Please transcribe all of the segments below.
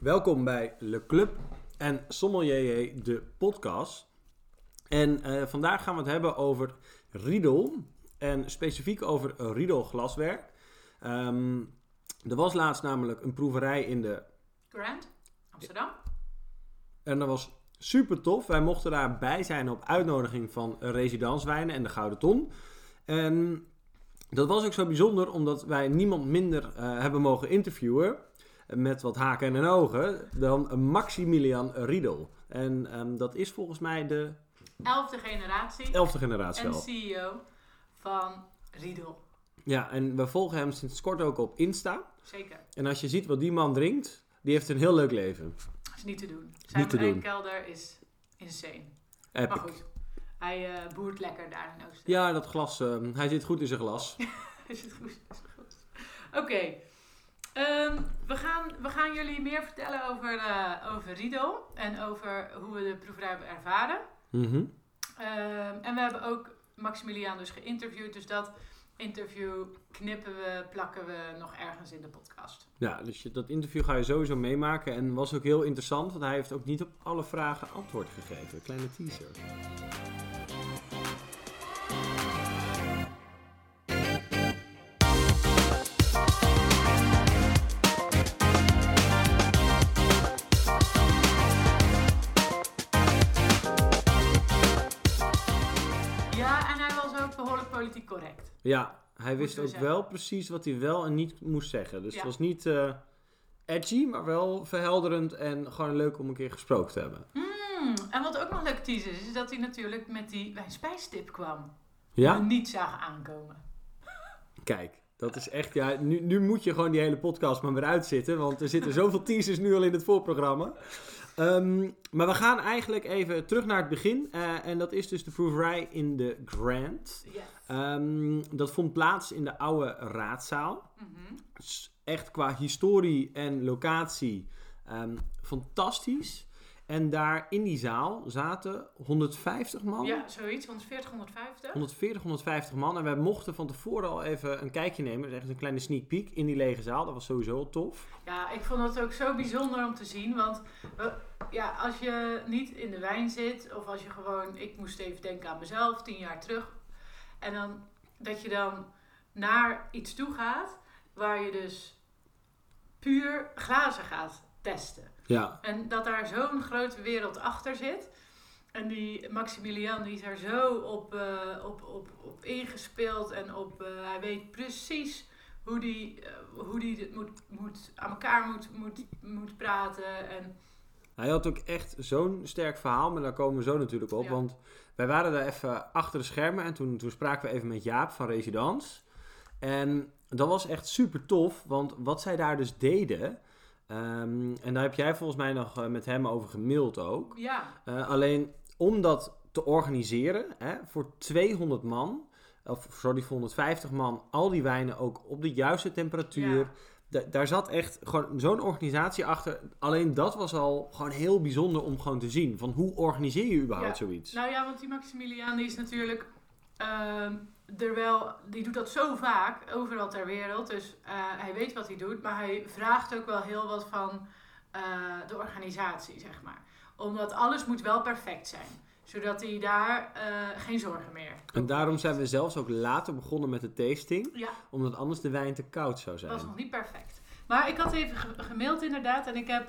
Welkom bij Le Club en Sommelier, de podcast. En eh, vandaag gaan we het hebben over Riedel en specifiek over Riedel glaswerk. Ehm, er was laatst namelijk een proeverij in de Grand, Amsterdam. En dat was super tof. Wij mochten daarbij zijn op uitnodiging van Residanswijnen en de Gouden Ton. En dat was ook zo bijzonder omdat wij niemand minder eh, hebben mogen interviewen. Met wat haken en ogen dan Maximilian Riedel. En ehm, dat is volgens mij de Elfde generatie elfde generatie en al. CEO van Riedel. Ja, en we volgen hem sinds kort ook op Insta. Zeker. En als je ziet wat die man drinkt, die heeft een heel leuk leven. Dat is niet te doen. Zijn Niet te doen. kelder is insane. Maar Epic. goed, hij eh, boert lekker daar in Oosten. Ja, dat glas, ehm, hij zit goed in zijn glas. Is het goed? Is het goed? Oké. Ehm, we, gaan, we gaan jullie meer vertellen over, eh, over Riedel en over hoe we de proeverij hebben ervaren. Mhm. Ehm, en we hebben ook Maximiliaan dus geïnterviewd. Dus dat interview knippen we, plakken we nog ergens in de podcast. Ja, dus je- dat interview ga je sowieso meemaken. En was ook heel interessant, want hij heeft ook niet op alle vragen antwoord gegeven. Kleine teaser. Ja, hij wist ook zeggen. wel precies wat hij wel en niet moest zeggen. Dus Ja. het was niet eh, edgy, maar wel verhelderend en gewoon leuk om een keer gesproken te hebben. Hmm, en wat ook nog leuk teaser is, is dat hij natuurlijk met die wijnspijstip kwam. Die we Ja? niet zagen aankomen. Kijk, dat is echt, ja, nu, nu moet je gewoon die hele podcast maar weer uitzitten, want er zitten zoveel teasers nu al in het voorprogramma. Ehm, maar we gaan eigenlijk even terug naar het begin. eh, en dat is dus de proeverij in de Grand. Yes. Ehm, dat vond plaats in de oude raadzaal. Mhm. Echt qua historie en locatie ehm, fantastisch. En daar in die zaal zaten 150 man. Ja, zoiets, 140, 150. 140, 150 man. En wij mochten van tevoren al even een kijkje nemen. Dus echt een kleine sneak peek in die lege zaal. Dat was sowieso tof. Ja, ik vond het ook zo bijzonder om te zien. Want ja, als je niet in de wijn zit, of als je gewoon, ik moest even denken aan mezelf, tien jaar terug. En dan dat je dan naar iets toe gaat waar je dus puur glazen gaat testen. Ja, En dat daar zo'n grote wereld achter zit. En die Maximilian die is er zo op, eh, op, op, op ingespeeld. En op, eh, hij weet precies hoe die, eh, hoe die dit moet, moet, aan elkaar moet, moet, moet praten. En hij had ook echt zo'n sterk verhaal. Maar daar komen we zo natuurlijk op. Ja. Want wij waren daar even achter de schermen. En toen, toen spraken we even met Jaap van Residence. En dat was echt super tof. Want wat zij daar dus deden... ehm, en daar heb jij volgens mij nog eh, met hem over gemaild ook. ja, Eh, alleen om dat te organiseren hè, voor 200 man, of sorry, voor 150 man, al die wijnen ook op de juiste temperatuur. Da- daar zat echt gewoon zo'n organisatie achter. Alleen dat was al gewoon heel bijzonder om gewoon te zien. Van hoe organiseer je überhaupt Ja. zoiets? nou ja, want die Maximilian die is natuurlijk ehm, er wel, die doet dat zo vaak, overal ter wereld. Dus eh, hij weet wat hij doet, maar hij vraagt ook wel heel wat van eh, de organisatie, zeg maar. Omdat alles moet wel perfect zijn, zodat hij daar eh, geen zorgen meer En daarom zijn we zelfs ook later begonnen met de tasting. Ja, Omdat anders de wijn te koud zou zijn. was nog niet perfect. Maar ik had even ge- gemaild inderdaad en ik heb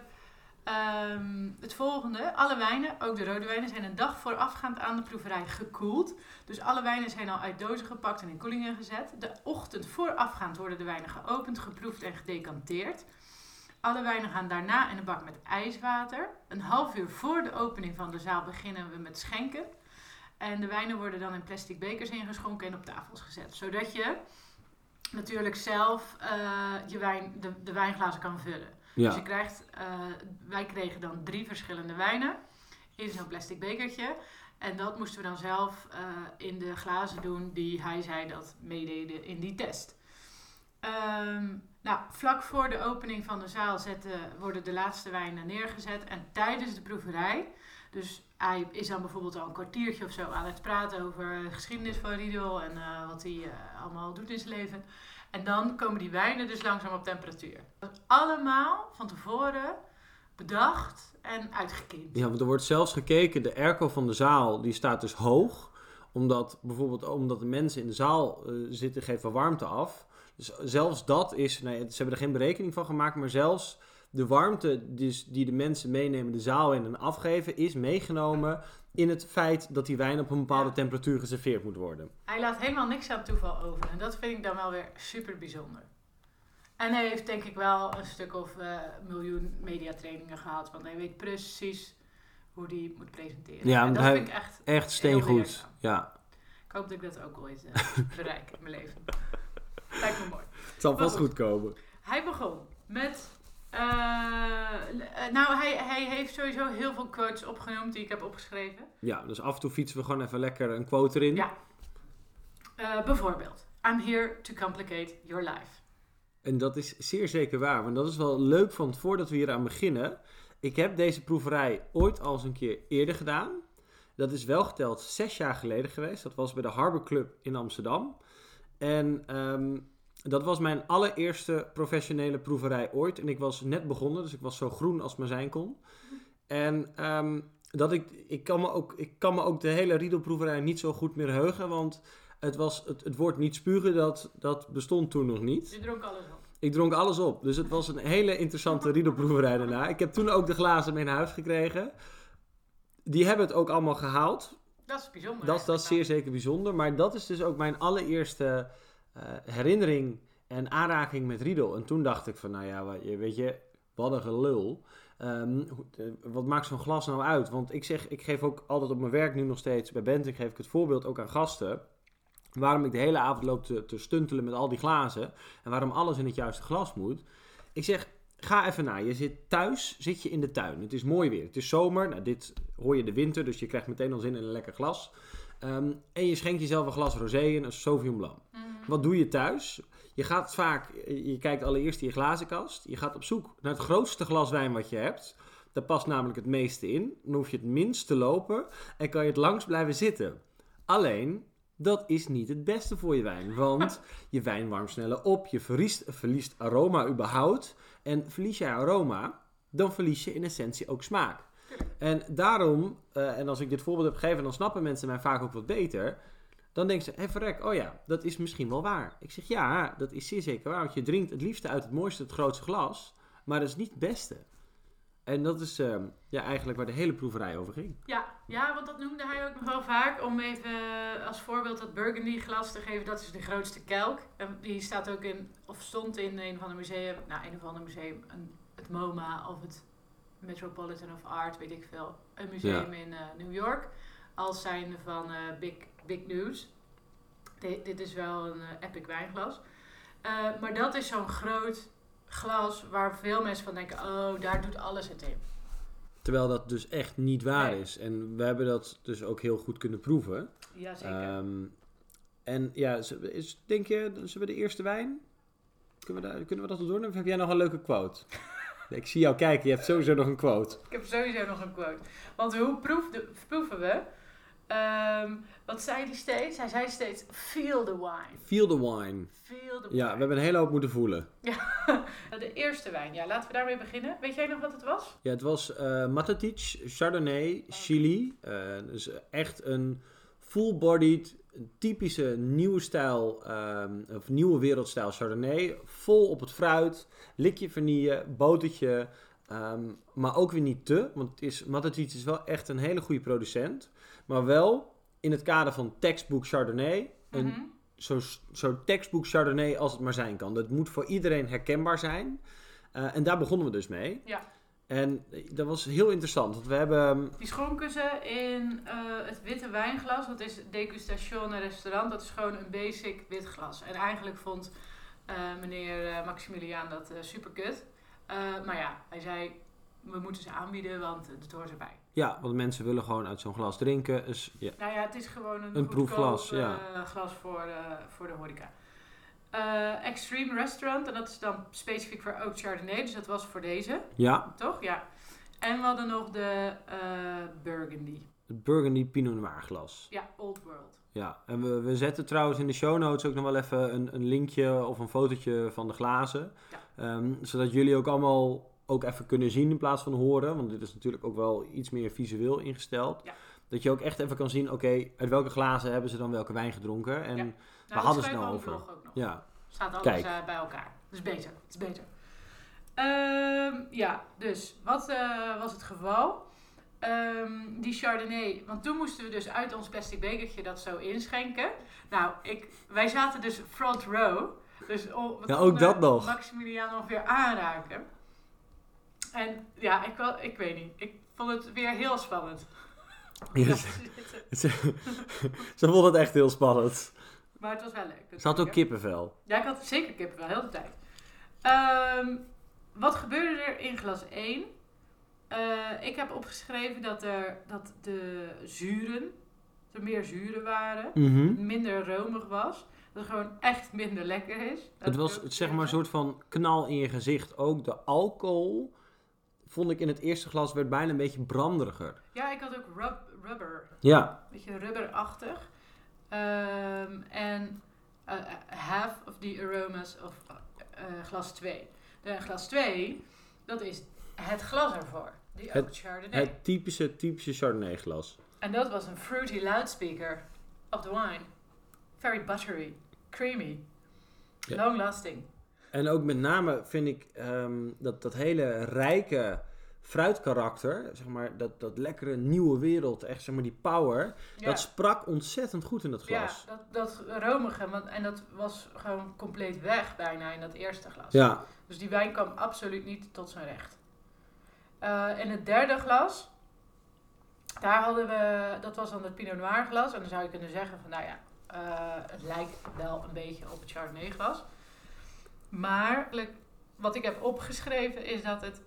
ehm, het volgende. Alle wijnen, ook de rode wijnen, zijn een dag voorafgaand aan de proeverij gekoeld. Dus alle wijnen zijn al uit dozen gepakt en in koelingen gezet. De ochtend voorafgaand worden de wijnen geopend, geproefd en gedecanteerd. Alle wijnen gaan daarna in een bak met ijswater. Een half uur voor de opening van de zaal beginnen we met schenken. En de wijnen worden dan in plastic bekers ingeschonken en op tafels gezet. Zodat je natuurlijk zelf eh, je wijn, de, de wijnglazen kan vullen. Dus je krijgt, eh, wij kregen dan drie verschillende wijnen in zo'n plastic bekertje. En dat moesten we dan zelf eh, in de glazen doen die hij zei dat meededen in die test. Ehm, nou, vlak voor de opening van de zaal zetten, worden de laatste wijnen neergezet. En tijdens de proeverij, dus hij is dan bijvoorbeeld al een kwartiertje of zo aan het praten over de geschiedenis van Riedel en eh, wat hij eh, allemaal doet in zijn leven. En dan komen die wijnen dus langzaam op temperatuur. Allemaal van tevoren bedacht en uitgekiend. Ja, want er wordt zelfs gekeken, de airco van de zaal, die staat dus hoog. Omdat bijvoorbeeld omdat de mensen in de zaal eh, zitten, wel warmte af. Dus zelfs dat is, nee, ze hebben er geen berekening van gemaakt, maar zelfs de warmte dus die de mensen meenemen de zaal in en afgeven, is meegenomen in het feit dat die wijn op een bepaalde Ja. temperatuur geserveerd moet worden. Hij laat helemaal niks aan toeval over. En dat vind ik dan wel weer super bijzonder. En hij heeft denk ik wel een stuk of eh, miljoen mediatrainingen gehad. Want hij weet precies hoe die moet presenteren. Ja, en dat hij- vind ik echt... Echt steengoed. Ja, Ik hoop dat ik dat ook ooit eh, bereik in mijn leven. Lijkt me mooi. het zal vast goed. goed komen. Hij begon met... eh, nou, hij, hij heeft sowieso heel veel quotes opgenoemd die ik heb opgeschreven. Ja, dus af en toe fietsen we gewoon even lekker een quote erin. Ja. Eh, bijvoorbeeld, I'm here to complicate your life. En dat is zeer zeker waar. Want dat is wel leuk van voordat we hier aan beginnen. Ik heb deze proeverij ooit al eens een keer eerder gedaan. Dat is wel geteld zes jaar geleden geweest. Dat was bij de Harbor Club in Amsterdam. En ehm, dat was mijn allereerste professionele proeverij ooit. En ik was net begonnen, dus ik was zo groen als maar zijn kon. En ehm, dat ik, ik, kan me ook, ik kan me ook de hele Riedelproeverij niet zo goed meer heugen. Want het, was, het, het woord niet spugen, dat, dat bestond toen nog niet. Je dronk alles op. Ik dronk alles op. Dus het was een hele interessante riedelproeverij daarna. Ik heb toen ook de glazen mee naar huis gekregen. Die hebben het ook allemaal gehaald. Dat is bijzonder. Dat, dat is zeer zeker bijzonder. Maar dat is dus ook mijn allereerste eh, herinnering en aanraking met riedel. En toen dacht ik van, nou ja, weet je, wat een gelul. Ehm, eh, wat maakt zo'n glas nou uit? Want ik zeg, ik geef ook altijd op mijn werk nu nog steeds, bij Benting geef ik het voorbeeld ook aan gasten. Waarom ik de hele avond loop te, te stuntelen met al die glazen. En waarom alles in het juiste glas moet. Ik zeg, ga even na. Je zit thuis, zit je in de tuin. Het is mooi weer. Het is zomer. Nou, dit hoor je de winter, dus je krijgt meteen al zin in een lekker glas. Ehm, en je schenkt jezelf een glas rosé en een Sauvignon Blanc. Mhm. Wat doe je thuis? Je gaat vaak, je kijkt allereerst in je glazenkast. Je gaat op zoek naar het grootste glas wijn wat je hebt. Daar past namelijk het meeste in. Dan hoef je het minst te lopen en kan je het langst blijven zitten. Alleen, dat is niet het beste voor je wijn. Want je wijn warmt sneller op. Je verliest, verliest aroma überhaupt. En verlies je aroma, dan verlies je in essentie ook smaak. En daarom, eh, en als ik dit voorbeeld heb gegeven, dan snappen mensen mij vaak ook wat beter. Dan denken ze, hé verrek, oh ja, dat is misschien wel waar. Ik zeg, ja, dat is zeer zeker waar. Want je drinkt het liefste uit het mooiste, het grootste glas. Maar dat is niet het beste. En dat is eh, ja, eigenlijk waar de hele proeverij over ging. Ja, ja, want dat noemde hij ook nog wel vaak. Om even als voorbeeld dat Burgundy glas te geven. Dat is de grootste kelk. En die staat ook in, of stond in een van de museum. Nou, een of ander museum. Een, het MoMA of het Metropolitan of Art, weet ik veel. Een museum in eh, New York. Als zijnde van eh, big, big news. Di- dit is wel een eh, epic wijnglas. Maar dat is zo'n groot glas waar veel mensen van denken... Oh, daar doet alles het in. Terwijl dat dus echt niet waar Nee. is. En we hebben dat dus ook heel goed kunnen proeven. Jazeker. Ehm, en ja, is, denk je, zullen we de eerste wijn? Kunnen we, daar, kunnen we dat al doen? Of heb jij nog een leuke quote? Ik zie jou kijken, je hebt sowieso nog een quote. Ik heb sowieso nog een quote. Want hoe proefde, proeven we? Ehm, wat zei hij steeds? Hij zei steeds, feel the wine. Feel the wine. Feel the wine. Ja, we hebben een hele hoop moeten voelen. De eerste wijn, ja, laten we daarmee beginnen. Weet jij nog wat het was? Ja, het was eh Matatic, Chardonnay, Chili. Dus echt een full-bodied, typische nieuwe stijl, ehm, of nieuwe wereldstijl Chardonnay. Vol op het fruit, likje vanille, botertje. ehm, maar ook weer niet te, want het is, Matatic is wel echt een hele goede producent. Maar wel in het kader van tekstboek Chardonnay. Een Mhm. zo, zo tekstboek Chardonnay als het maar zijn kan. Dat moet voor iedereen herkenbaar zijn. Eh, en daar begonnen we dus mee. Ja. En dat was heel interessant. Want we hebben. Die schonken ze in eh, het witte wijnglas. Dat is degustation restaurant. Dat is gewoon een basic wit glas. En eigenlijk vond eh, meneer eh, Maximiliaan dat eh super kut. maar ja, hij zei, we moeten ze aanbieden, want het hoort erbij. Ja, want mensen willen gewoon uit zo'n glas drinken. Dus ja. Nou ja, het is gewoon een, Een proefglas, ja. eh, glas voor, eh, voor de horeca. Eh, Extreme Restaurant, en dat is dan specifiek voor Oud Chardonnay, dus dat was voor deze, ja, toch? Ja. En we hadden nog de eh, Burgundy. het Burgundy Pinot Noir glas. Ja, Old World. Ja, en we, we zetten trouwens in de show notes ook nog wel even een, een linkje of een fotootje van de glazen. Ja. Ehm, zodat jullie ook allemaal ook even kunnen zien in plaats van horen. Want dit is natuurlijk ook wel iets meer visueel ingesteld. Ja. Dat je ook echt even kan zien, oké, uit welke glazen hebben ze dan welke wijn gedronken. En Ja. ja, Nou, hadden dat ze schrijven nou we over? blog ook nog. ja. Staat alles eh, bij elkaar. Dus beter. Het is beter. Ehm, ja, dus wat eh, was het geval? Ehm, die Chardonnay, want toen moesten we dus uit ons plastic bekertje dat zo inschenken. Nou, ik, wij zaten dus front row. Dus oh, we Ja, ook dat nog. Maximiliaan nog weer aanraken. En ja, ik, wel, ik weet niet. Ik vond het weer heel spannend. Ja, ze, ze vond het echt heel spannend. Maar het was wel leuk. Ze had ook kippenvel. Ja, ik had zeker kippenvel, heel de tijd. Ehm, wat gebeurde er in glas 1? Eh, ik heb opgeschreven dat, er, dat de zuren, er meer zuren waren, Mhm. minder romig was. Dat het gewoon echt minder lekker is. Dat Het was zeg maar een soort van knal in je gezicht. Ook de alcohol, vond ik in het eerste glas, werd bijna een beetje branderiger. Ja, ik had ook rub, rubber. Ja, beetje rubberachtig. Ehm, en eh, half of the aromas of eh, glas 2. De glas 2, dat is het glas ervoor. Die Het- oud Chardonnay. het typische, typische Chardonnay glas. En dat was een fruity loudspeaker of the wine. Very buttery, creamy, long lasting. En ook met name vind ik ehm, dat, dat hele rijke fruitkarakter, zeg maar, dat, dat lekkere nieuwe wereld, echt zeg maar die power, Ja, dat sprak ontzettend goed in dat ja glas. dat, dat romige, want, en dat was gewoon compleet weg bijna in dat eerste glas. Ja, Dus die wijn kwam absoluut niet tot zijn recht. Eh, in het derde glas, daar hadden we, dat was dan het Pinot Noir glas. En dan zou je kunnen zeggen van, nou ja, eh, het lijkt wel een beetje op het Chardonnay glas. Maar wat ik heb opgeschreven is dat het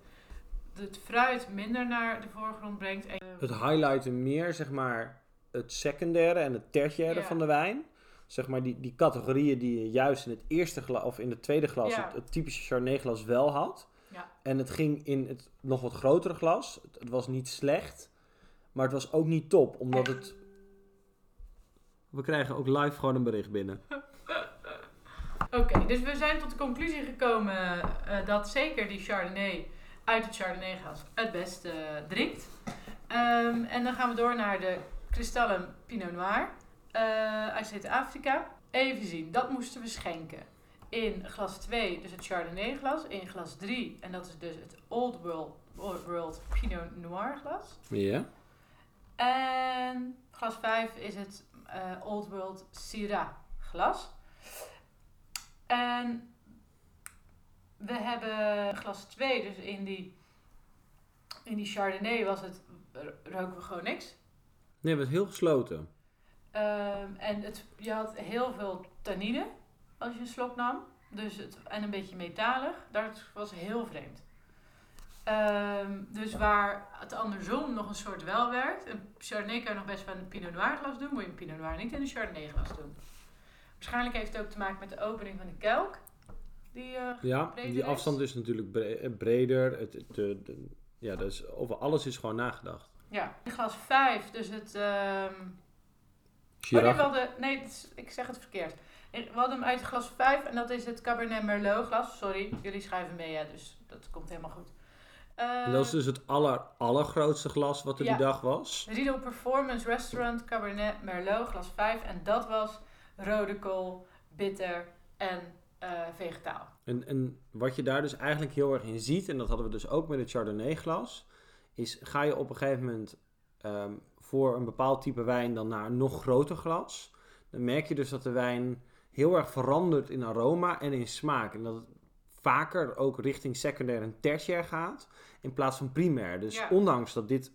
het fruit minder naar de voorgrond brengt. En, het highlighten meer, zeg maar, het secundaire en het tertiaire Ja. van de wijn. Zeg maar die, die categorieën die je juist in het eerste glas of in het tweede glas, Ja. het, het typische Chardonnay glas wel had. Ja. En het ging in het nog wat grotere glas. Het, het was niet slecht, maar het was ook niet top, omdat Echt. het... We krijgen ook live gewoon een bericht binnen. Oké, dus we zijn tot de conclusie gekomen eh, dat zeker die Chardonnay uit het Chardonnay glas het beste eh, drinkt. Ehm, en dan gaan we door naar de kristallen Pinot Noir eh, uit Zuid-Afrika. Even zien, dat moesten we schenken. In glas 2, dus het Chardonnay glas. In glas 3, en dat is dus het Old World, Old World Pinot Noir glas. Ja? En glas 5 is het Old World Syrah glas. En we hebben glas 2, dus in die, in die Chardonnay was het, roken we gewoon niks. Nee, het was heel gesloten. Ehm, en het, je had heel veel tannine als je een slok nam. Dus het, en een beetje metalig. Dat was heel vreemd. Ehm, dus waar het andersom nog een soort wel werkt. Een Chardonnay kan je nog best wel een Pinot Noir glas doen. Moet je een Pinot Noir niet in een Chardonnay glas doen. Waarschijnlijk heeft het ook te maken met de opening van de kelk. Die, eh, Ja, die is. afstand is natuurlijk bre- eh, breder. Het, het, de, de- ja, dus over alles is gewoon nagedacht. ja. In glas 5, dus het... ehm, Oh, nee, hadden, nee, is- ik zeg het verkeerd. We hadden hem uit glas 5 en dat is het Cabernet Merlot glas. Sorry, jullie schrijven mee, hè, dus dat komt helemaal goed. dat is dus het aller, allergrootste glas wat er Ja. die dag was. Riedel Performance Restaurant Cabernet Merlot glas 5 en dat was rode kool, bitter en eh, vegetaal. En, en wat je daar dus eigenlijk heel erg in ziet, en dat hadden we dus ook met het Chardonnay glas, is ga je op een gegeven moment ehm, voor een bepaald type wijn dan naar een nog groter glas, dan merk je dus dat de wijn heel erg verandert in aroma en in smaak. En dat het vaker ook richting secundair en tertiair gaat, in plaats van primair. Dus Ja. ondanks dat dit,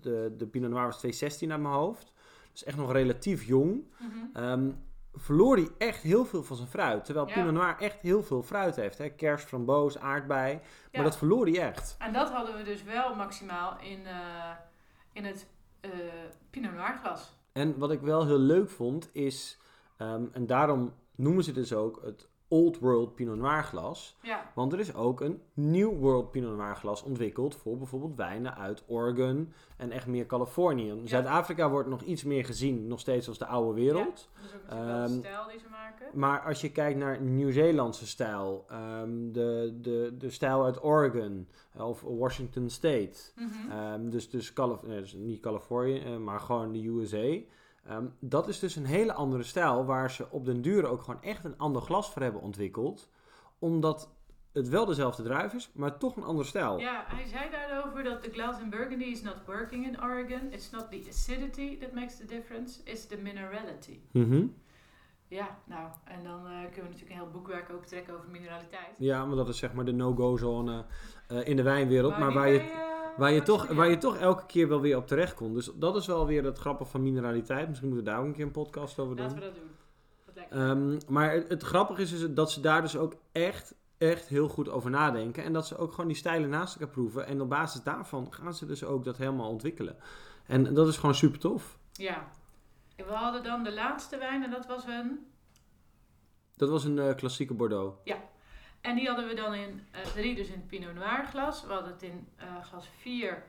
de, de, Pinot Noir was 216 uit mijn hoofd, dus echt nog relatief jong, Ehm, verloor hij echt heel veel van zijn fruit. Terwijl Ja. Pinot Noir echt heel veel fruit heeft. Hè? Kers, framboos, aardbei. Maar dat verloor hij echt. En dat hadden we dus wel maximaal in, eh, in het eh, Pinot Noir glas. En wat ik wel heel leuk vond is... ehm, en daarom noemen ze dus ook het Old World Pinot Noir glas. Ja, Want er is ook een New World Pinot Noir glas ontwikkeld voor bijvoorbeeld wijnen uit Oregon en echt meer Californië. Zuid-Afrika wordt nog iets meer gezien, nog steeds als de oude wereld. dat is ook natuurlijk wel de Ehm, stijl die ze maken. Maar als je kijkt naar Nieuw-Zeelandse stijl, ehm, de, de, de stijl uit Oregon eh, of Washington State, Mhm. ehm, dus, dus, Calif- nee, dus niet Californië, eh, maar gewoon de USA. Ehm, dat is dus een hele andere stijl waar ze op den duur ook gewoon echt een ander glas voor hebben ontwikkeld. Omdat het wel dezelfde druif is, maar toch een andere stijl. Ja, hij zei daarover dat the glass in Burgundy is not working in Oregon. It's not the acidity that makes the difference, it's the minerality. Mhm. Ja, nou, en dan eh, kunnen we natuurlijk een heel boekwerk ook trekken over mineraliteit. Ja, maar dat is zeg maar de no-go zone eh, in de wijnwereld. Maar die waar je, eh, waar, je toch, waar je toch elke keer wel weer op terecht komt. Dus dat is wel weer het grappige van mineraliteit. Misschien moeten we daar ook een keer een podcast over doen. Laten we dat doen. Ehm, maar het, het grappige is, is dat ze daar dus ook echt, echt heel goed over nadenken. En dat ze ook gewoon die stijlen naast elkaar proeven. En op basis daarvan gaan ze dus ook dat helemaal ontwikkelen. En dat is gewoon super tof. Ja. En we hadden dan de laatste wijn en dat was een... Dat was een eh, klassieke Bordeaux. En die hadden we dan in eh, drie, dus in het Pinot Noir glas. We hadden het in eh, glas 4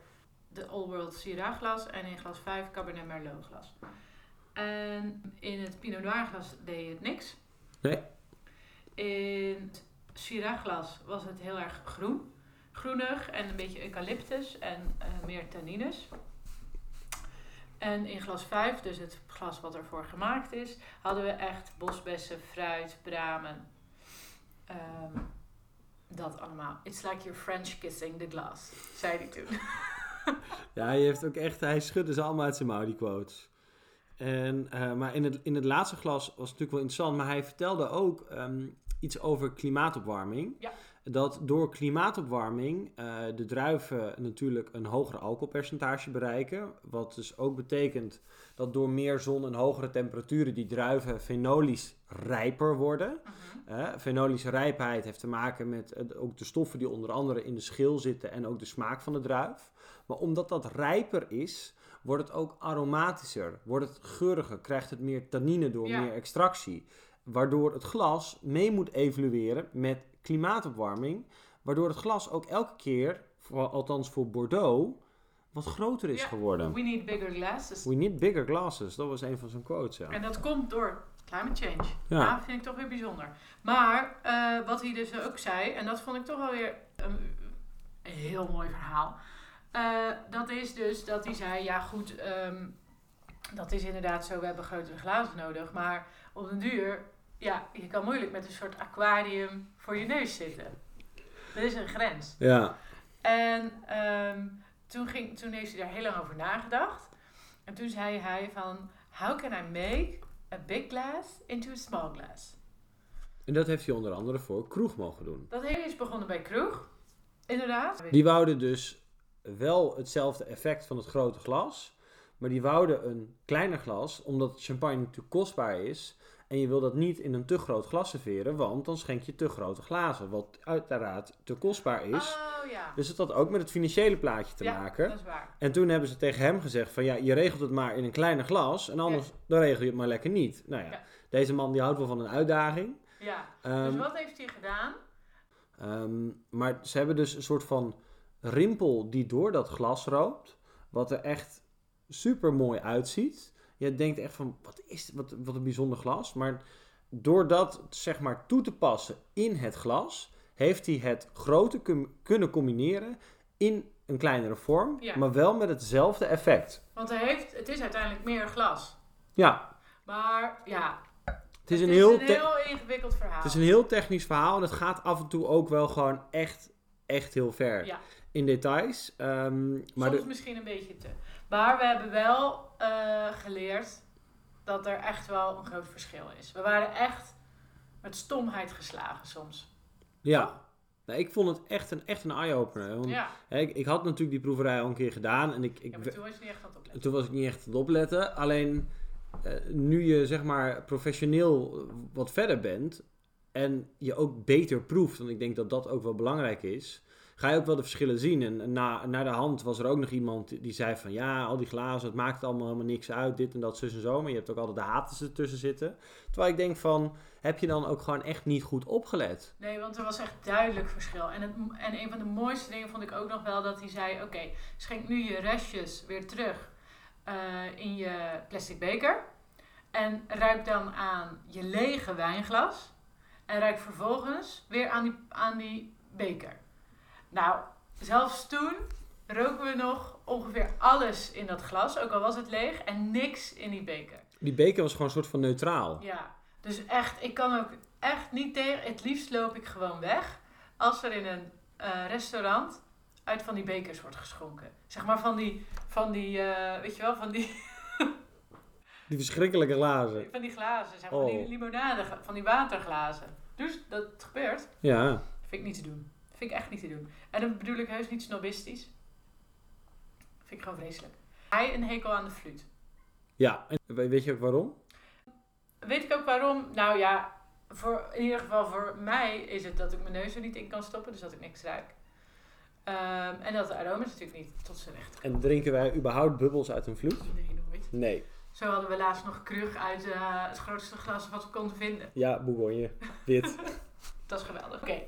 de Old World Syrah glas en in glas 5 Cabernet Merlot glas. En in het Pinot Noir glas deed het niks. Nee. In het Syrah glas was het heel erg groen. Groenig en een beetje eucalyptus en eh, meer tannines. En in glas 5, dus het glas wat ervoor gemaakt is, hadden we echt bosbessen, fruit, bramen. Ehm, dat allemaal. It's like you're French kissing the glass, zei hij toen. Ja, hij heeft ook echt, hij schudde ze allemaal uit zijn mouw, die quotes. En, eh, maar in het, in het laatste glas was het natuurlijk wel interessant, maar hij vertelde ook ehm, iets over klimaatopwarming. Ja. Dat door klimaatopwarming eh, de druiven natuurlijk een hoger alcoholpercentage bereiken. Wat dus ook betekent dat door meer zon en hogere temperaturen die druiven fenolisch rijper worden. Eh, fenolische rijpheid heeft te maken met eh, ook de stoffen die onder andere in de schil zitten en ook de smaak van de druif. Maar omdat dat rijper is, wordt het ook aromatischer, wordt het geuriger, krijgt het meer tannine door Ja. meer extractie. Waardoor het glas mee moet evolueren met klimaatopwarming. Waardoor het glas ook elke keer, voor, althans voor Bordeaux, wat groter is Ja. geworden. We need bigger glasses. We need bigger glasses, dat was een van zijn quotes. Ja. En dat komt door climate change. Ja. Ja, vind ik toch weer bijzonder. Maar eh, wat hij dus ook zei, en dat vond ik toch wel weer een, een heel mooi verhaal. eh, dat is dus dat hij zei, ja goed, ehm, dat is inderdaad zo, we hebben grotere glazen nodig. Maar op den duur, ja, je kan moeilijk met een soort aquarium voor je neus zitten. Er is een grens. ja. En ehm, toen, ging, toen heeft hij daar heel lang over nagedacht. En toen zei hij van, how can I make a big glass into a small glass? En dat heeft hij onder andere voor Kroeg mogen doen. Dat hele is begonnen bij Kroeg, inderdaad. Die wouden dus wel hetzelfde effect van het grote glas. Maar die wouden een kleiner glas, omdat champagne natuurlijk kostbaar is. En je wil dat niet in een te groot glas serveren, want dan schenk je te grote glazen. Wat uiteraard te kostbaar is. Oh ja, Dus het had ook met het financiële plaatje te ja maken. dat is waar. En toen hebben ze tegen hem gezegd van ja, je regelt het maar in een kleiner glas. En anders dan regel je het maar lekker niet. Nou ja, deze man die houdt wel van een uitdaging. Ja, Ehm, dus wat heeft hij gedaan? Ehm, maar ze hebben dus een soort van rimpel die door dat glas loopt. Wat er echt super mooi uitziet. Je denkt echt van, wat is wat, wat een bijzonder glas. Maar door dat zeg maar toe te passen in het glas, heeft hij het grote kun- kunnen combineren in een kleinere vorm. Ja. Maar wel met hetzelfde effect. Want hij heeft, het is uiteindelijk meer glas. Ja, Maar ja, het is een, heel, te- heel ingewikkeld verhaal. het is een heel technisch verhaal. En het gaat af en toe ook wel gewoon echt, echt heel ver Ja. in details. Ehm, maar Soms de- misschien een beetje te. Maar we hebben wel eh, geleerd dat er echt wel een groot verschil is. We waren echt met stomheid geslagen soms. Ja. Nou, ik vond het echt een, echt een eye-opener. Want Ja, hè, ik, ik had natuurlijk die proeverij al een keer gedaan. En ik, ik, ja maar toen was je niet echt aan het opletten. toen was ik niet echt aan het opletten. Alleen eh, nu je zeg maar professioneel wat verder bent. En je ook beter proeft. Want ik denk dat dat ook wel belangrijk is. Ga je ook wel de verschillen zien. En na, na de hand was er ook nog iemand die- die zei van... Ja, al die glazen, het maakt allemaal helemaal niks uit. Dit en dat, zus en zo. Maar je hebt ook altijd de haters ertussen zitten. Terwijl ik denk van... Heb je dan ook gewoon echt niet goed opgelet? Nee, want er was echt duidelijk verschil. En, het, en een van de mooiste dingen vond ik ook nog wel dat hij zei: Oké, schenk nu je restjes weer terug eh, in je plastic beker. En ruik dan aan je lege wijnglas. En ruik vervolgens weer aan die, aan die beker. Nou, zelfs toen roken we nog ongeveer alles in dat glas, ook al was het leeg, en niks in die beker. Die beker was gewoon een soort van neutraal. Ja, dus echt, ik kan ook echt niet tegen. Het liefst loop ik gewoon weg als er in een eh, restaurant uit van die bekers wordt geschonken. Zeg maar van die, van die eh, weet je wel, van die, Die verschrikkelijke glazen. van die glazen, zeg maar, van die Oh. limonade, van die waterglazen. Dus dat gebeurt. Ja. Vind ik niet te doen. Vind ik echt niet te doen. En dan bedoel ik heus niet snobistisch. Vind ik gewoon vreselijk. Hij een hekel aan de fluit. Ja. En we- weet je ook waarom? Weet ik ook waarom? Nou ja, voor, in ieder geval voor mij is het dat ik mijn neus er niet in kan stoppen, dus dat ik niks ruik. Ehm, en dat de aroma's natuurlijk niet tot zijn recht En drinken wij überhaupt bubbels uit een vloed? Nee, nooit. Nee. Zo hadden we laatst nog krug uit eh, het grootste glas wat we konden vinden. Ja, Bourgogne. Wit. Dat is geweldig. Oké.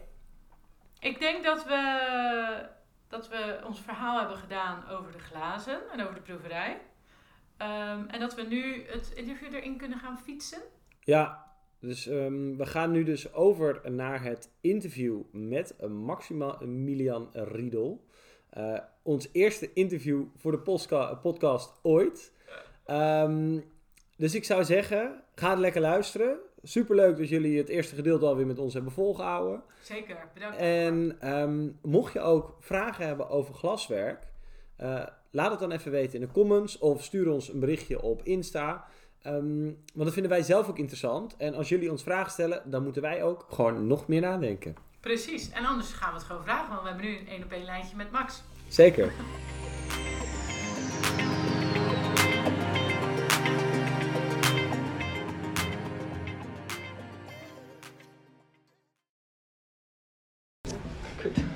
Ik denk dat we, dat we ons verhaal hebben gedaan over de glazen en over de proeverij. Ehm, en dat we nu het interview erin kunnen gaan fietsen. Ja, dus ehm, we gaan nu dus over naar het interview met eh, Maximilian Riedel. Eh, ons eerste interview voor de podcast ooit. Ehm, dus ik zou zeggen, ga lekker luisteren. Superleuk dat jullie het eerste gedeelte alweer met ons hebben volgehouden. Zeker, bedankt. En ehm, mocht je ook vragen hebben over glaswerk, eh, laat het dan even weten in de comments of stuur ons een berichtje op Insta. Ehm, want dat vinden wij zelf ook interessant. En als jullie ons vragen stellen, dan moeten wij ook gewoon nog meer nadenken. Precies, en anders gaan we het gewoon vragen, want we hebben nu een één op één lijntje met Max. Zeker.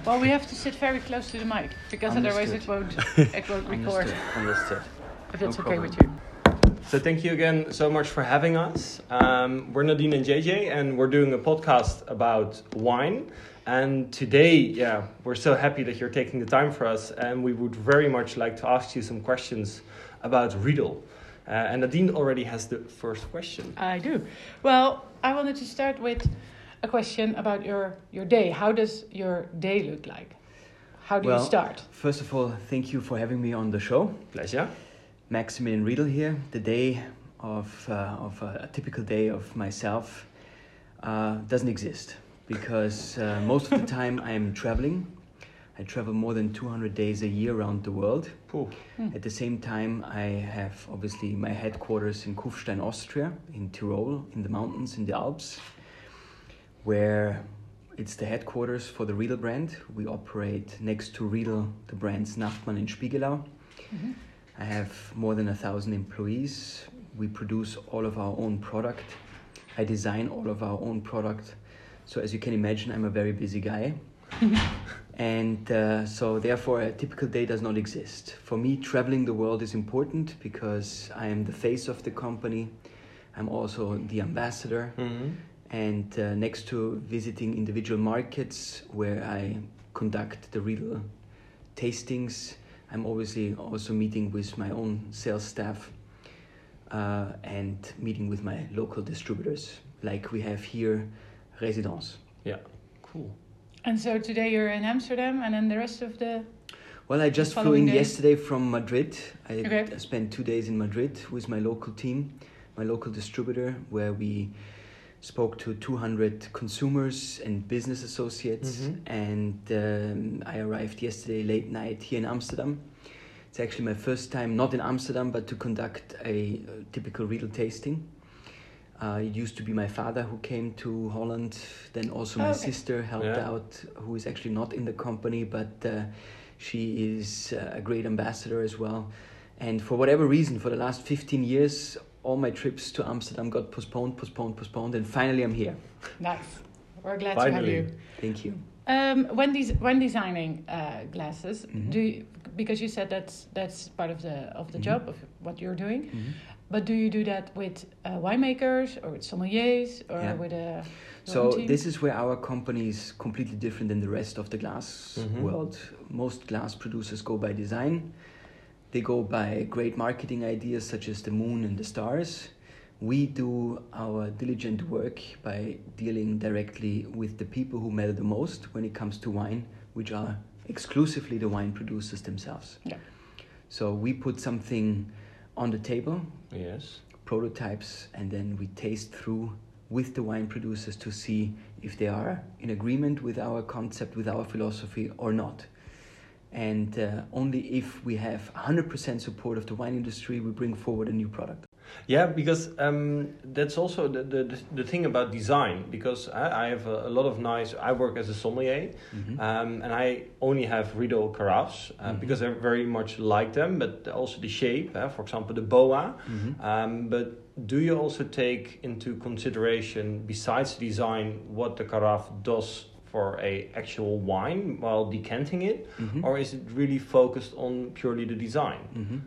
Well, we have to sit very close to the mic because otherwise it won't it won't record. Understood. Understood. If it's No okay with you. So thank you again so much for having us. Um, we're Nadine and JJ, and we're doing a podcast about wine. And today, yeah, we're so happy that you're taking the time for us, and we would very much like to ask you some questions about Riedel. Uh, and Nadine already has the first question. I do. Well, I wanted to start with a question about your your day. How does your day look like? How do you Well, start? First of all, thank you for having me on the show. Pleasure. Maximilian Riedel here. The day of, uh, of a, a typical day of myself uh, doesn't exist because uh, most of the time I'm traveling. I travel more than 200 days a year around the world. Cool. At the same time, I have obviously my headquarters in Kufstein, Austria, in Tyrol, in the mountains, in the Alps, where it's the headquarters for the Riedel brand. We operate next to Riedel the brands Nachtmann and Spiegelau. Mhm. I have more than a thousand employees. We produce all of our own product. I design all of our own product. So, as you can imagine, I'm a very busy guy. and uh, so, therefore, a typical day does not exist. For me, traveling the world is important because I am the face of the company. I'm also the ambassador. Mm-hmm. And uh, next to visiting individual markets where I conduct the real tastings, I'm obviously also meeting with my own sales staff uh, and meeting with my local distributors, like we have here, Residence. Yeah, cool. And so today you're in Amsterdam, and then the rest of the Well, I just flew in day? yesterday from Madrid. I Okay. I spent two days in Madrid with my local team, my local distributor, where we spoke to 200 consumers and business associates. Mhm. And um, I arrived yesterday late night here in Amsterdam. It's actually my first time, not in Amsterdam, but to conduct a, uh typical Riedel tasting. Uh, it used to be my father who came to Holland. Then also my Oh, okay. sister helped Yeah. out, who is actually not in the company, but uh, she is uh, a great ambassador as well. And for whatever reason, for the last 15 years, all my trips to Amsterdam got postponed, postponed, postponed, and finally I'm here. nice. We're glad to have Finally. you. Thank you. Um, when des- when designing uh, glasses, Mhm. do you, because you said that's that's part of the of the Mhm. job of what you're doing, Mhm. but do you do that with uh, winemakers or with sommeliers or Yeah. with a So team? this is where our company is completely different than the rest of the glass Mhm. world. Most glass producers go by design. They go by great marketing ideas such as the moon and the stars. We do our diligent work by dealing directly with the people who matter the most when it comes to wine, which are exclusively the wine producers themselves. Yeah. So we put something on the table, Yes. prototypes and then we taste through with the wine producers to see if they are in agreement with our concept, with our philosophy or not. And uh, only if we have 100% support of the wine industry, we bring forward a new product. Yeah, because um, that's also the, the, the thing about design. Because I, I have a, a lot of nice. I work as a sommelier, Mhm. um, and I only have Riedel carafes uh, Mhm. because I very much like them, but also the shape. Uh, for example, the boa. Mhm. Um, but do you also take into consideration, besides design, what the carafe does for a actual wine while decanting it, Mhm. or is it really focused on purely the design? Mhm.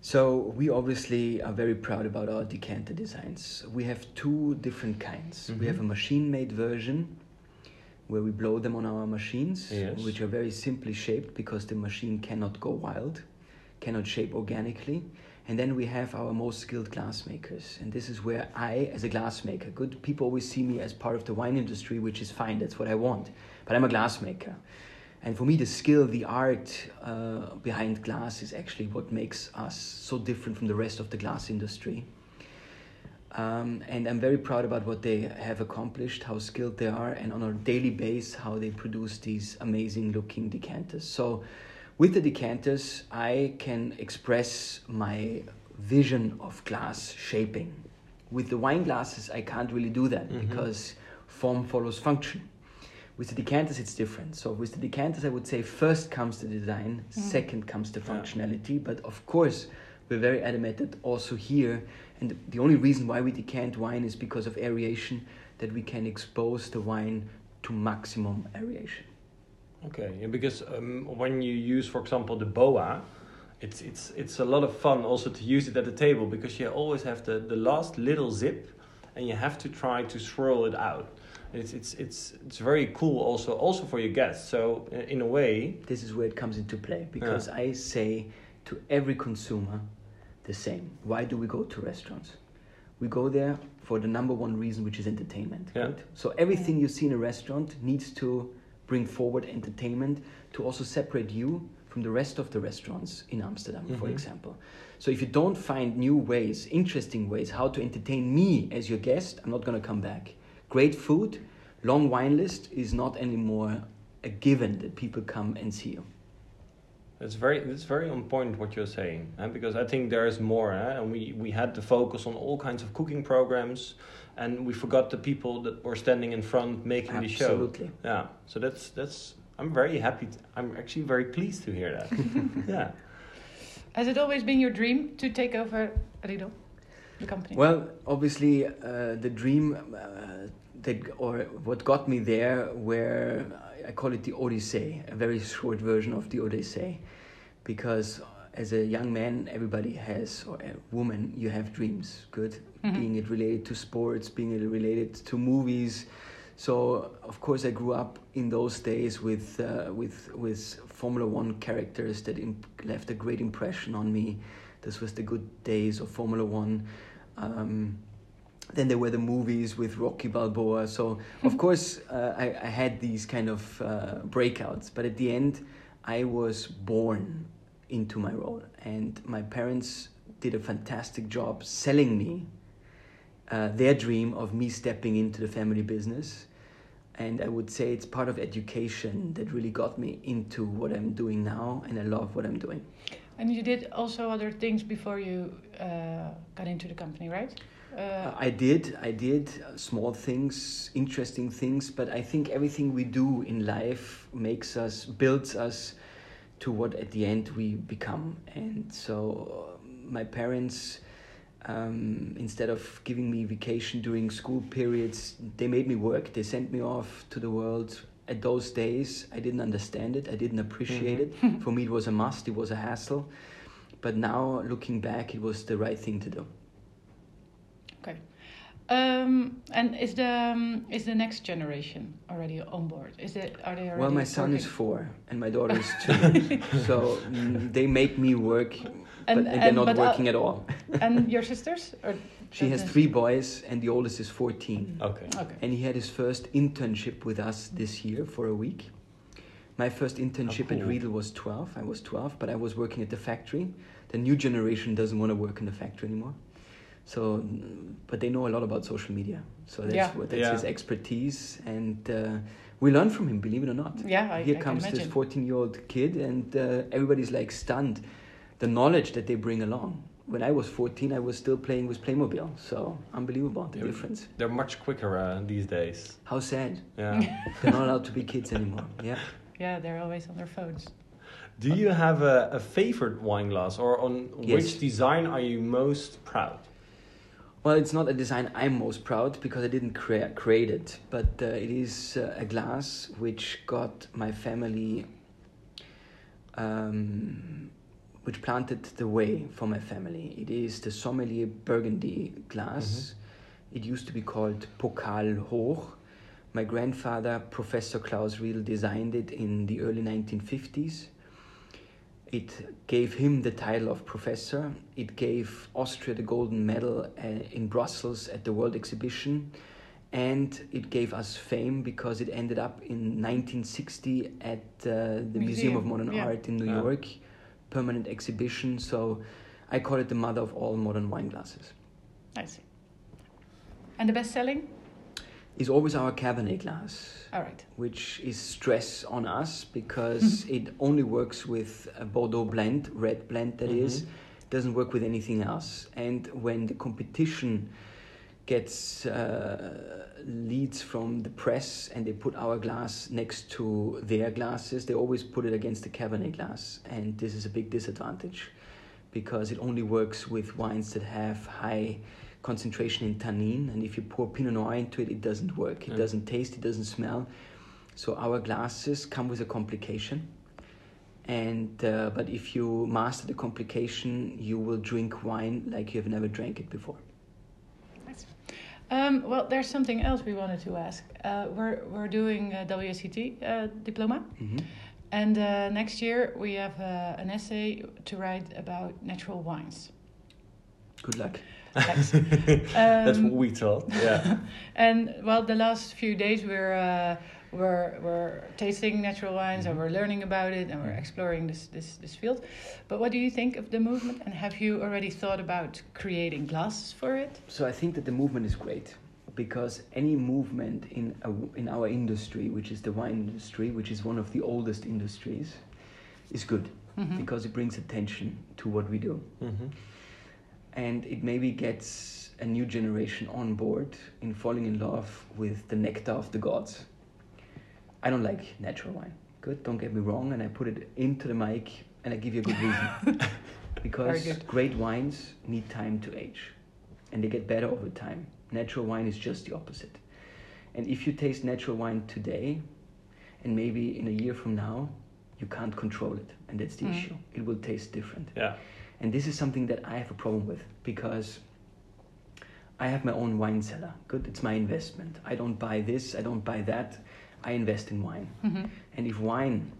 So we obviously are very proud about our decanter designs. We have two different kinds. Mhm. We have a machine-made version where we blow them on our machines, Yes. which are very simply shaped because the machine cannot go wild, cannot shape organically. And then we have our most skilled glassmakers, and this is where I, as a glassmaker, good people always see me as part of the wine industry, which is fine. That's what I want. But I'm a glassmaker. And for me, the skill, the art uh, behind glass is actually what makes us so different from the rest of the glass industry. Um, and I'm very proud about what they have accomplished, how skilled they are, and on a daily basis, how they produce these amazing looking decanters. So, with the decanters, I can express my vision of glass shaping. With the wine glasses, I can't really do that Mhm. because form follows function. With the decanters, it's different. So with the decanters, I would say first comes the design, second comes the Yeah. functionality. But of course, we're very adamant that also here, and the only reason why we decant wine is because of aeration, that we can expose the wine to maximum aeration. Okay, yeah, because um, when you use, for example, the boa, it's it's it's a lot of fun also to use it at the table because you always have the, the last little zip, and you have to try to swirl it out. It's it's it's it's very cool also also for your guests. So uh, in a way, This is where it comes into play because I say to every consumer the same. Why do we go to restaurants? We go there for the number one reason, which is entertainment. Yeah. Right? So everything you see in a restaurant needs to bring forward entertainment to also separate you from the rest of the restaurants in Amsterdam, for Mhm. example. So if you don't find new ways, interesting ways how to entertain me as your guest, I'm not going to come back. Great food, long wine list is not anymore a given that people come and see you. It's very it's very on point what you're saying, eh? because I think there is more, eh? and we we had to focus on all kinds of cooking programs, and we forgot the people that were standing in front making the show. Absolutely. Yeah, so that's that's. I'm very happy. To, I'm actually very pleased to hear that. yeah. Has it always been your dream to take over Riedel, the company? Well, obviously, uh, the dream uh, that, or what got me there, where I call it the Odyssey, a very short version of the Odyssey, because as a young man, everybody has, or a woman, you have dreams. Good, Mhm. being it related to sports, being it related to movies. So of course, I grew up in those days with uh, with with Formula One characters that imp- left a great impression on me. This was the good days of Formula One. Um, then there were the movies with Rocky Balboa. So of course, uh, I, I had these kind of uh, breakouts. But at the end, I was born into my role, and my parents did a fantastic job selling me uh, their dream of me stepping into the family business. And I would say it's part of education that really got me into what I'm doing now, and I love what I'm doing. and you did also other things before you uh, got into the company, right? Uh, I did, I did small things, interesting things, but I think everything we do in life makes us, builds us to what at the end we become. And so uh, my parents, um, instead of giving me vacation during school periods, they made me work. They sent me off to the world at those days, I didn't understand it. I didn't appreciate it. For me, it was a must. It was a hassle. But now, looking back, it was the right thing to do. Um, and is the um, is the next generation already on board? Is it are they already? Well, my son is four and my daughter is two, so mm, they make me work, And- but and they're not but, uh, working at all. and your sisters? Or She has three boys, and the oldest is 14. Okay. Okay. And he had his first internship with us this year for a week. My first internship at cool. Riedel was 12. I was 12, but I was working at the factory. The new generation doesn't want to work in the factory anymore. So, but they know a lot about social media. So that's Yeah. what that's Yeah. his expertise, and uh, we learn from him. Believe it or not. Yeah, I, Here I comes can this 14 year old kid, and uh, everybody's like stunned. The knowledge that they bring along. When I was 14, I was still playing with Playmobil. So unbelievable the Yeah. difference. They're much quicker uh, these days. How sad. Yeah. They're not allowed to be kids anymore. Yeah. Yeah, they're always on their phones. Do you have a, a favorite wine glass, or on Yes. which design are you most proud? Well, it's not a design I'm most proud because I didn't crea- create it, but uh, it is uh, a glass which got my family, um, which planted the way for my family. It is the Sommelier Burgundy glass. It used to be called Pokal Hoch. My grandfather, Professor Klaus Riedel, designed it in the early 1950s. It gave him the title of professor. It gave Austria the golden medal uh, in Brussels at the World Exhibition. And it gave us fame because it ended up in 1960 at uh, the Museum, Museum, of Modern yeah. Art in New Yeah. York, permanent exhibition. So I call it the mother of all modern wine glasses. I see. And the best selling? Is always our Cabernet glass. All right. which is stress on us because it only works with a Bordeaux blend, red blend that is, doesn't work with anything else. And when the competition gets uh, leads from the press and they put our glass next to their glasses, they always put it against the Cabernet glass. And this is a big disadvantage because it only works with wines that have high concentration in tannin and if you pour pinot noir into it it doesn't work it Yeah. doesn't taste it doesn't smell so our glasses come with a complication and uh, but if you master the complication you will drink wine like you have never drank it before Um, well, there's something else we wanted to ask. Uh, we're we're doing a WSET uh, diploma, Mhm. and uh, next year we have uh, an essay to write about natural wines. good luck Thanks. That's Um, what we thought. Yeah. And well, the last few days we're uh, we're we're tasting natural wines and we're learning about it and we're exploring this this this field. But what do you think of the movement? And have you already thought about creating glasses for it? so i think that the movement is great because any movement in a, in our industry which is the wine industry which is one of the oldest industries is good Mhm. because it brings attention to what we do hmm and it maybe gets a new generation on board in falling in love with the nectar of the gods. I don't like natural wine. Good, don't get me wrong, and I put it into the mic and I give you a good reason. because good. great wines need time to age and they get better over time. Natural wine is just the opposite. And if you taste natural wine today and maybe in a year from now, you can't control it, and that's the Mm. issue. It will taste different. Yeah. And this is something that I have a problem with because I have my own wine cellar. Good, it's my investment. I don't buy this, I don't buy that. I invest in wine. Mhm. And if wine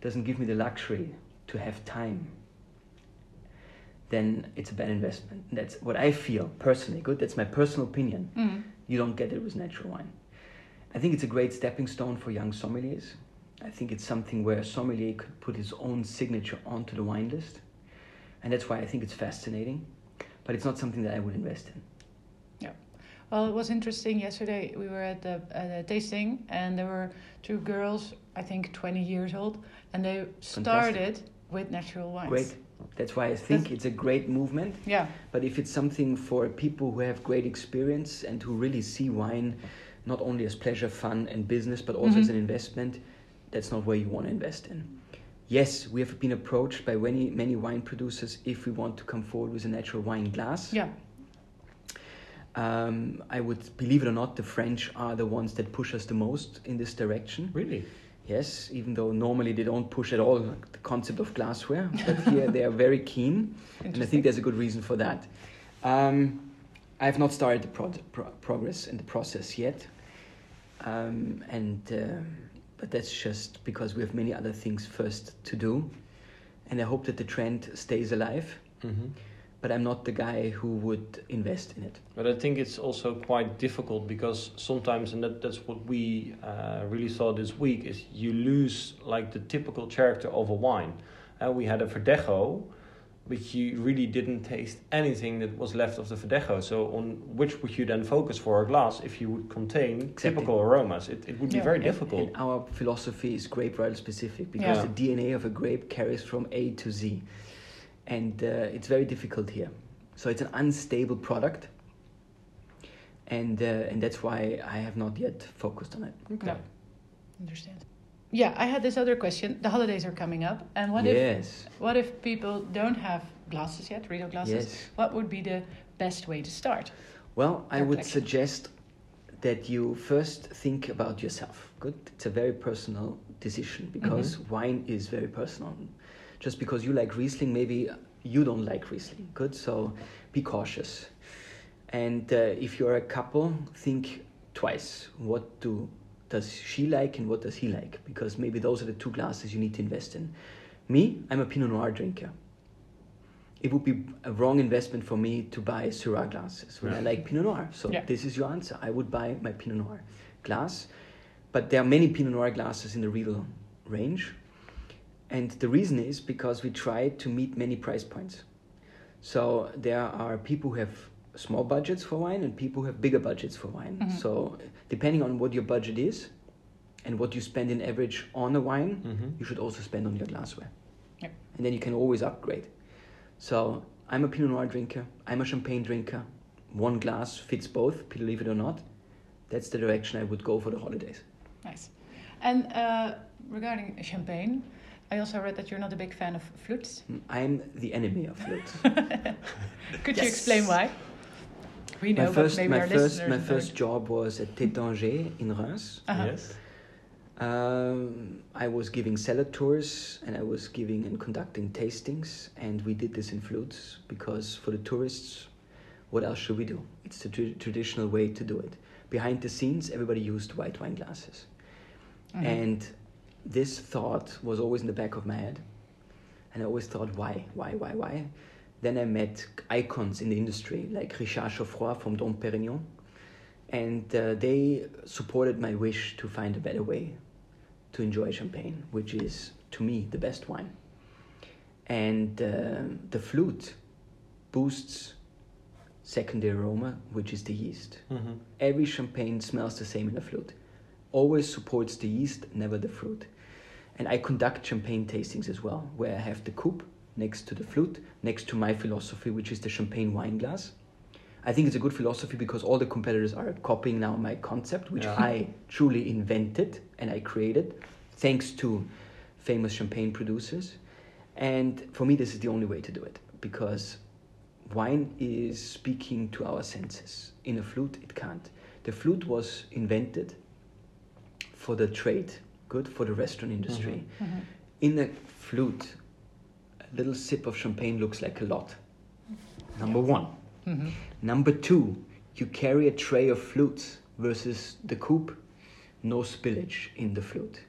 doesn't give me the luxury to have time, then it's a bad investment. That's what I feel personally. Good, that's my personal opinion. Mhm. You don't get it with natural wine. I think it's a great stepping stone for young sommeliers. I think it's something where a sommelier could put his own signature onto the wine list. And that's why I think it's fascinating. But it's not something that I would invest in. Yeah, well, it was interesting. Yesterday we were at the, at the tasting, and there were two girls, I think 20 years old, and they started with natural wines. Great. That's why I think That's- it's a great movement. Yeah. But if it's something for people who have great experience and who really see wine not only as pleasure, fun, and business, but also as Mhm. an investment, that's not where you want to invest in. Yes, we have been approached by many, many wine producers if we want to come forward with a natural wine glass. Yeah. Um, I would believe it or not, the French are the ones that push us the most in this direction. Really? Yes, even though normally they don't push at all the concept of glassware, but here they are very keen, and I think there's a good reason for that. Um, I have not started the pro- pro- progress and the process yet, um, and uh, but that's just because we have many other things first to do, and I hope that the trend stays alive. Mm-hmm. But I'm not the guy who would invest in it. But I think it's also quite difficult because sometimes, and that, that's what we uh, really saw this week, is you lose like the typical character of a wine. And we had a Verdejo, which you really didn't taste anything that was left of the Verdejo. So on which would you then focus for a glass if you would contain Exactly. typical aromas? It, it would be very And- difficult. And our philosophy is grape varietal specific because Yeah. the DNA of a grape carries from A to Z. And uh, it's very difficult here. So it's an unstable product. And, uh, and that's why I have not yet focused on it. okay. No. Understand. Yeah, I had this other question. The holidays are coming up, and what if what if people don't have glasses yet, Riedel glasses? Yes. What would be the best way to start? Well, I would collection. suggest that you first think about yourself. Good. It's a very personal decision because wine is very personal. Just because you like Riesling, maybe you don't like Riesling. Good. So be cautious. And uh, if you're a couple, think twice. What do does she like and what does he like? Because maybe those are the two glasses you need to invest in. Me, I'm a Pinot Noir drinker it would be a wrong investment for me to buy Syrah glasses when I like Pinot Noir. So Yeah. this is your answer. I would buy my Pinot Noir glass, but there are many Pinot Noir glasses in the real range, and the reason is because we try to meet many price points. So there are people who have small budgets for wine and people who have bigger budgets for wine. Mhm. So depending on what your budget is and what you spend in average on a wine, Mhm. you should also spend on your glassware. Yep. And then you can always upgrade. So I'm a Pinot Noir drinker. I'm a champagne drinker. One glass fits both, believe it or not. That's the direction I would go for the holidays. Nice. And uh, regarding champagne, I also read that you're not a big fan of flutes. I'm the enemy of flutes. Could you explain why? We know, my first, but maybe my our first, listeners my don't. first job was at Tétanger in Reims. Uh-huh. Yes. Um, I was giving cellar tours and I was giving and conducting tastings, and we did this in flutes because for the tourists, what else should we do? It's the tr- traditional way to do it. Behind the scenes, everybody used white wine glasses, Mhm. and this thought was always in the back of my head, and I always thought, why, why, why, why? Then I met icons in the industry like Richard Geoffroy from Dom Perignon, and uh, they supported my wish to find a better way to enjoy champagne, which is to me the best wine. And uh, the flute boosts secondary aroma, which is the yeast. Mhm. Every champagne smells the same in a flute. Always supports the yeast, never the fruit. And I conduct champagne tastings as well, where I have the coupe next to the flute, next to my philosophy, which is the champagne wine glass. I think it's a good philosophy because all the competitors are copying now my concept, which Yeah. I truly invented and I created thanks to famous champagne producers. And for me, this is the only way to do it because wine is speaking to our senses. In a flute, it can't. The flute was invented for the trade, good for the restaurant industry. Mhm. In a flute, little sip of champagne looks like a lot. Number one. Mhm. Number two, you carry a tray of flutes versus the coupe, no spillage in the flute.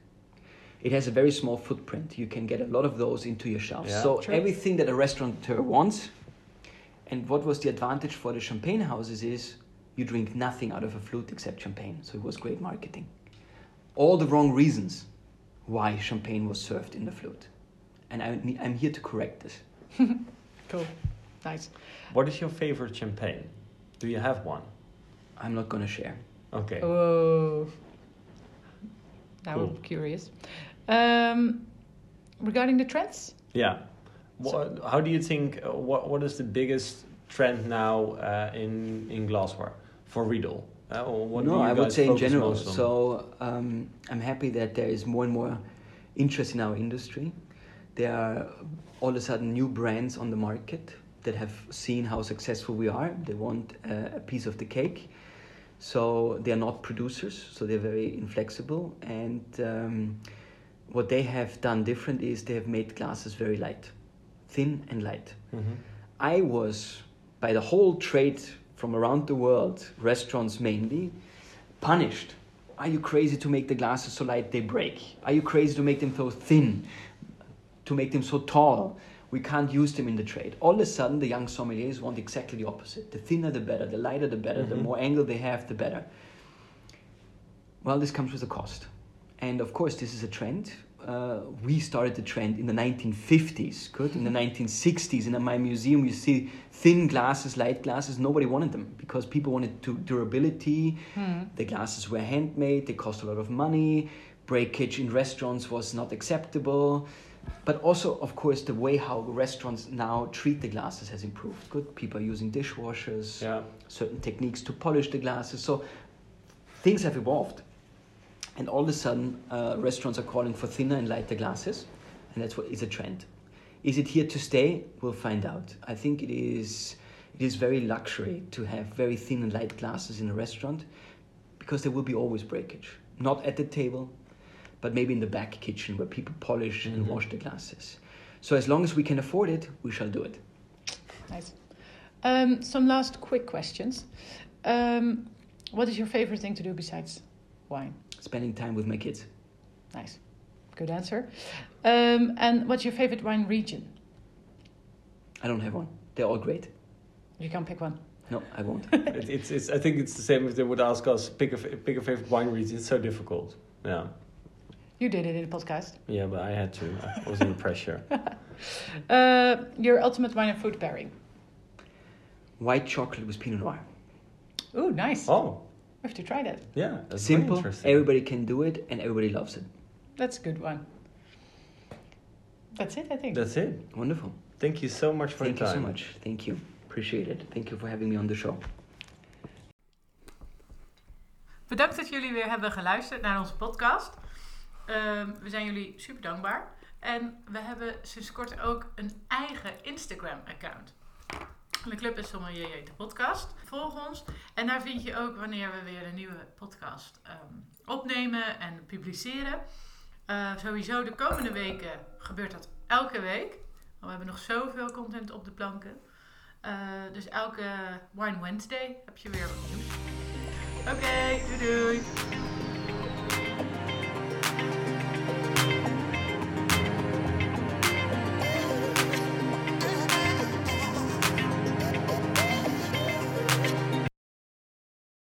It has a very small footprint. You can get a lot of those into your shelves. Yeah. so True. everything that a restaurateur wants. And what was the advantage for the champagne houses is you drink nothing out of a flute except champagne. So it was great marketing. All the wrong reasons why champagne was served in the flute. And I, ne- I'm here to correct this. Cool. Nice. What is your favorite champagne? Do you have one? I'm not going to share. Okay. Oh. Now Cool. I'm curious. Um, regarding the trends, Yeah. What, how do you think? Uh, what What is the biggest trend now uh, in in glassware for Riedel? Uh, what no, I would say in general. So um, I'm happy that there is more and more interest in our industry. There are all of a sudden new brands on the market that have seen how successful we are. They want uh, a piece of the cake. So they are not producers, so they're very inflexible. And um, what they have done different is they have made glasses very light, thin and light. Mm-hmm. I was, by the whole trade from around the world, restaurants mainly, punished. Are you crazy to make the glasses so light they break? Are you crazy to make them so thin? To make them so tall? We can't use them in the trade. All of a sudden, the young sommeliers want exactly the opposite. The thinner the better, the lighter the better, the Mhm. more angle they have, the better. Well, this comes with a cost. And of course, this is a trend. Uh, we started the trend in the 1950s, good? In the 1960s, in my museum, you see thin glasses, light glasses. Nobody wanted them because people wanted to durability. Hmm. The glasses were handmade, they cost a lot of money. Breakage in restaurants was not acceptable. But also, of course, the way how restaurants now treat the glasses has improved. Good, people are using dishwashers, Yeah. certain techniques to polish the glasses. So things have evolved. And all of a sudden, uh, restaurants are calling for thinner and lighter glasses, and that's what is a trend. Is it here to stay? We'll find out. I think it is. It is very luxury to have very thin and light glasses in a restaurant, because there will be always breakage. Not at the table, but maybe in the back kitchen where people polish and Mhm. wash the glasses. So as long as we can afford it, we shall do it. Nice. Um, some last quick questions. Um, what is your favorite thing to do besides wine? Spending time with my kids. Nice. Good answer. Um, and what's your favorite wine region? I don't have one. They're all great. You can pick one. No, I won't. it, it's, it's, I think it's the same if they would ask us pick a, f- pick a favorite wine region. It's so difficult. Yeah. You did it in the podcast. Yeah, but I had to. I was under pressure. Uh, your ultimate wine and food pairing. White chocolate with Pinot Noir. Ooh, nice. Oh, We have to try that. yeah. That's Simple. interesting. Everybody can do it, and everybody loves it. That's a good one. That's it, I think. That's it. Wonderful. Thank you so much for Thank your you so much. Thank you. Appreciate it. Thank you for having me on the show. Bedankt dat jullie weer hebben geluisterd naar onze podcast. Ehm, we zijn jullie super dankbaar. En we hebben sinds kort ook een eigen Instagram-account. De Club is Sommelier de podcast. Volg ons. En daar vind je ook wanneer we weer een nieuwe podcast ehm, opnemen en publiceren. Eh, sowieso de komende weken gebeurt dat elke week. We hebben nog zoveel content op de planken. Eh, dus elke Wine Wednesday heb je weer wat nieuws. Oké, doei doei.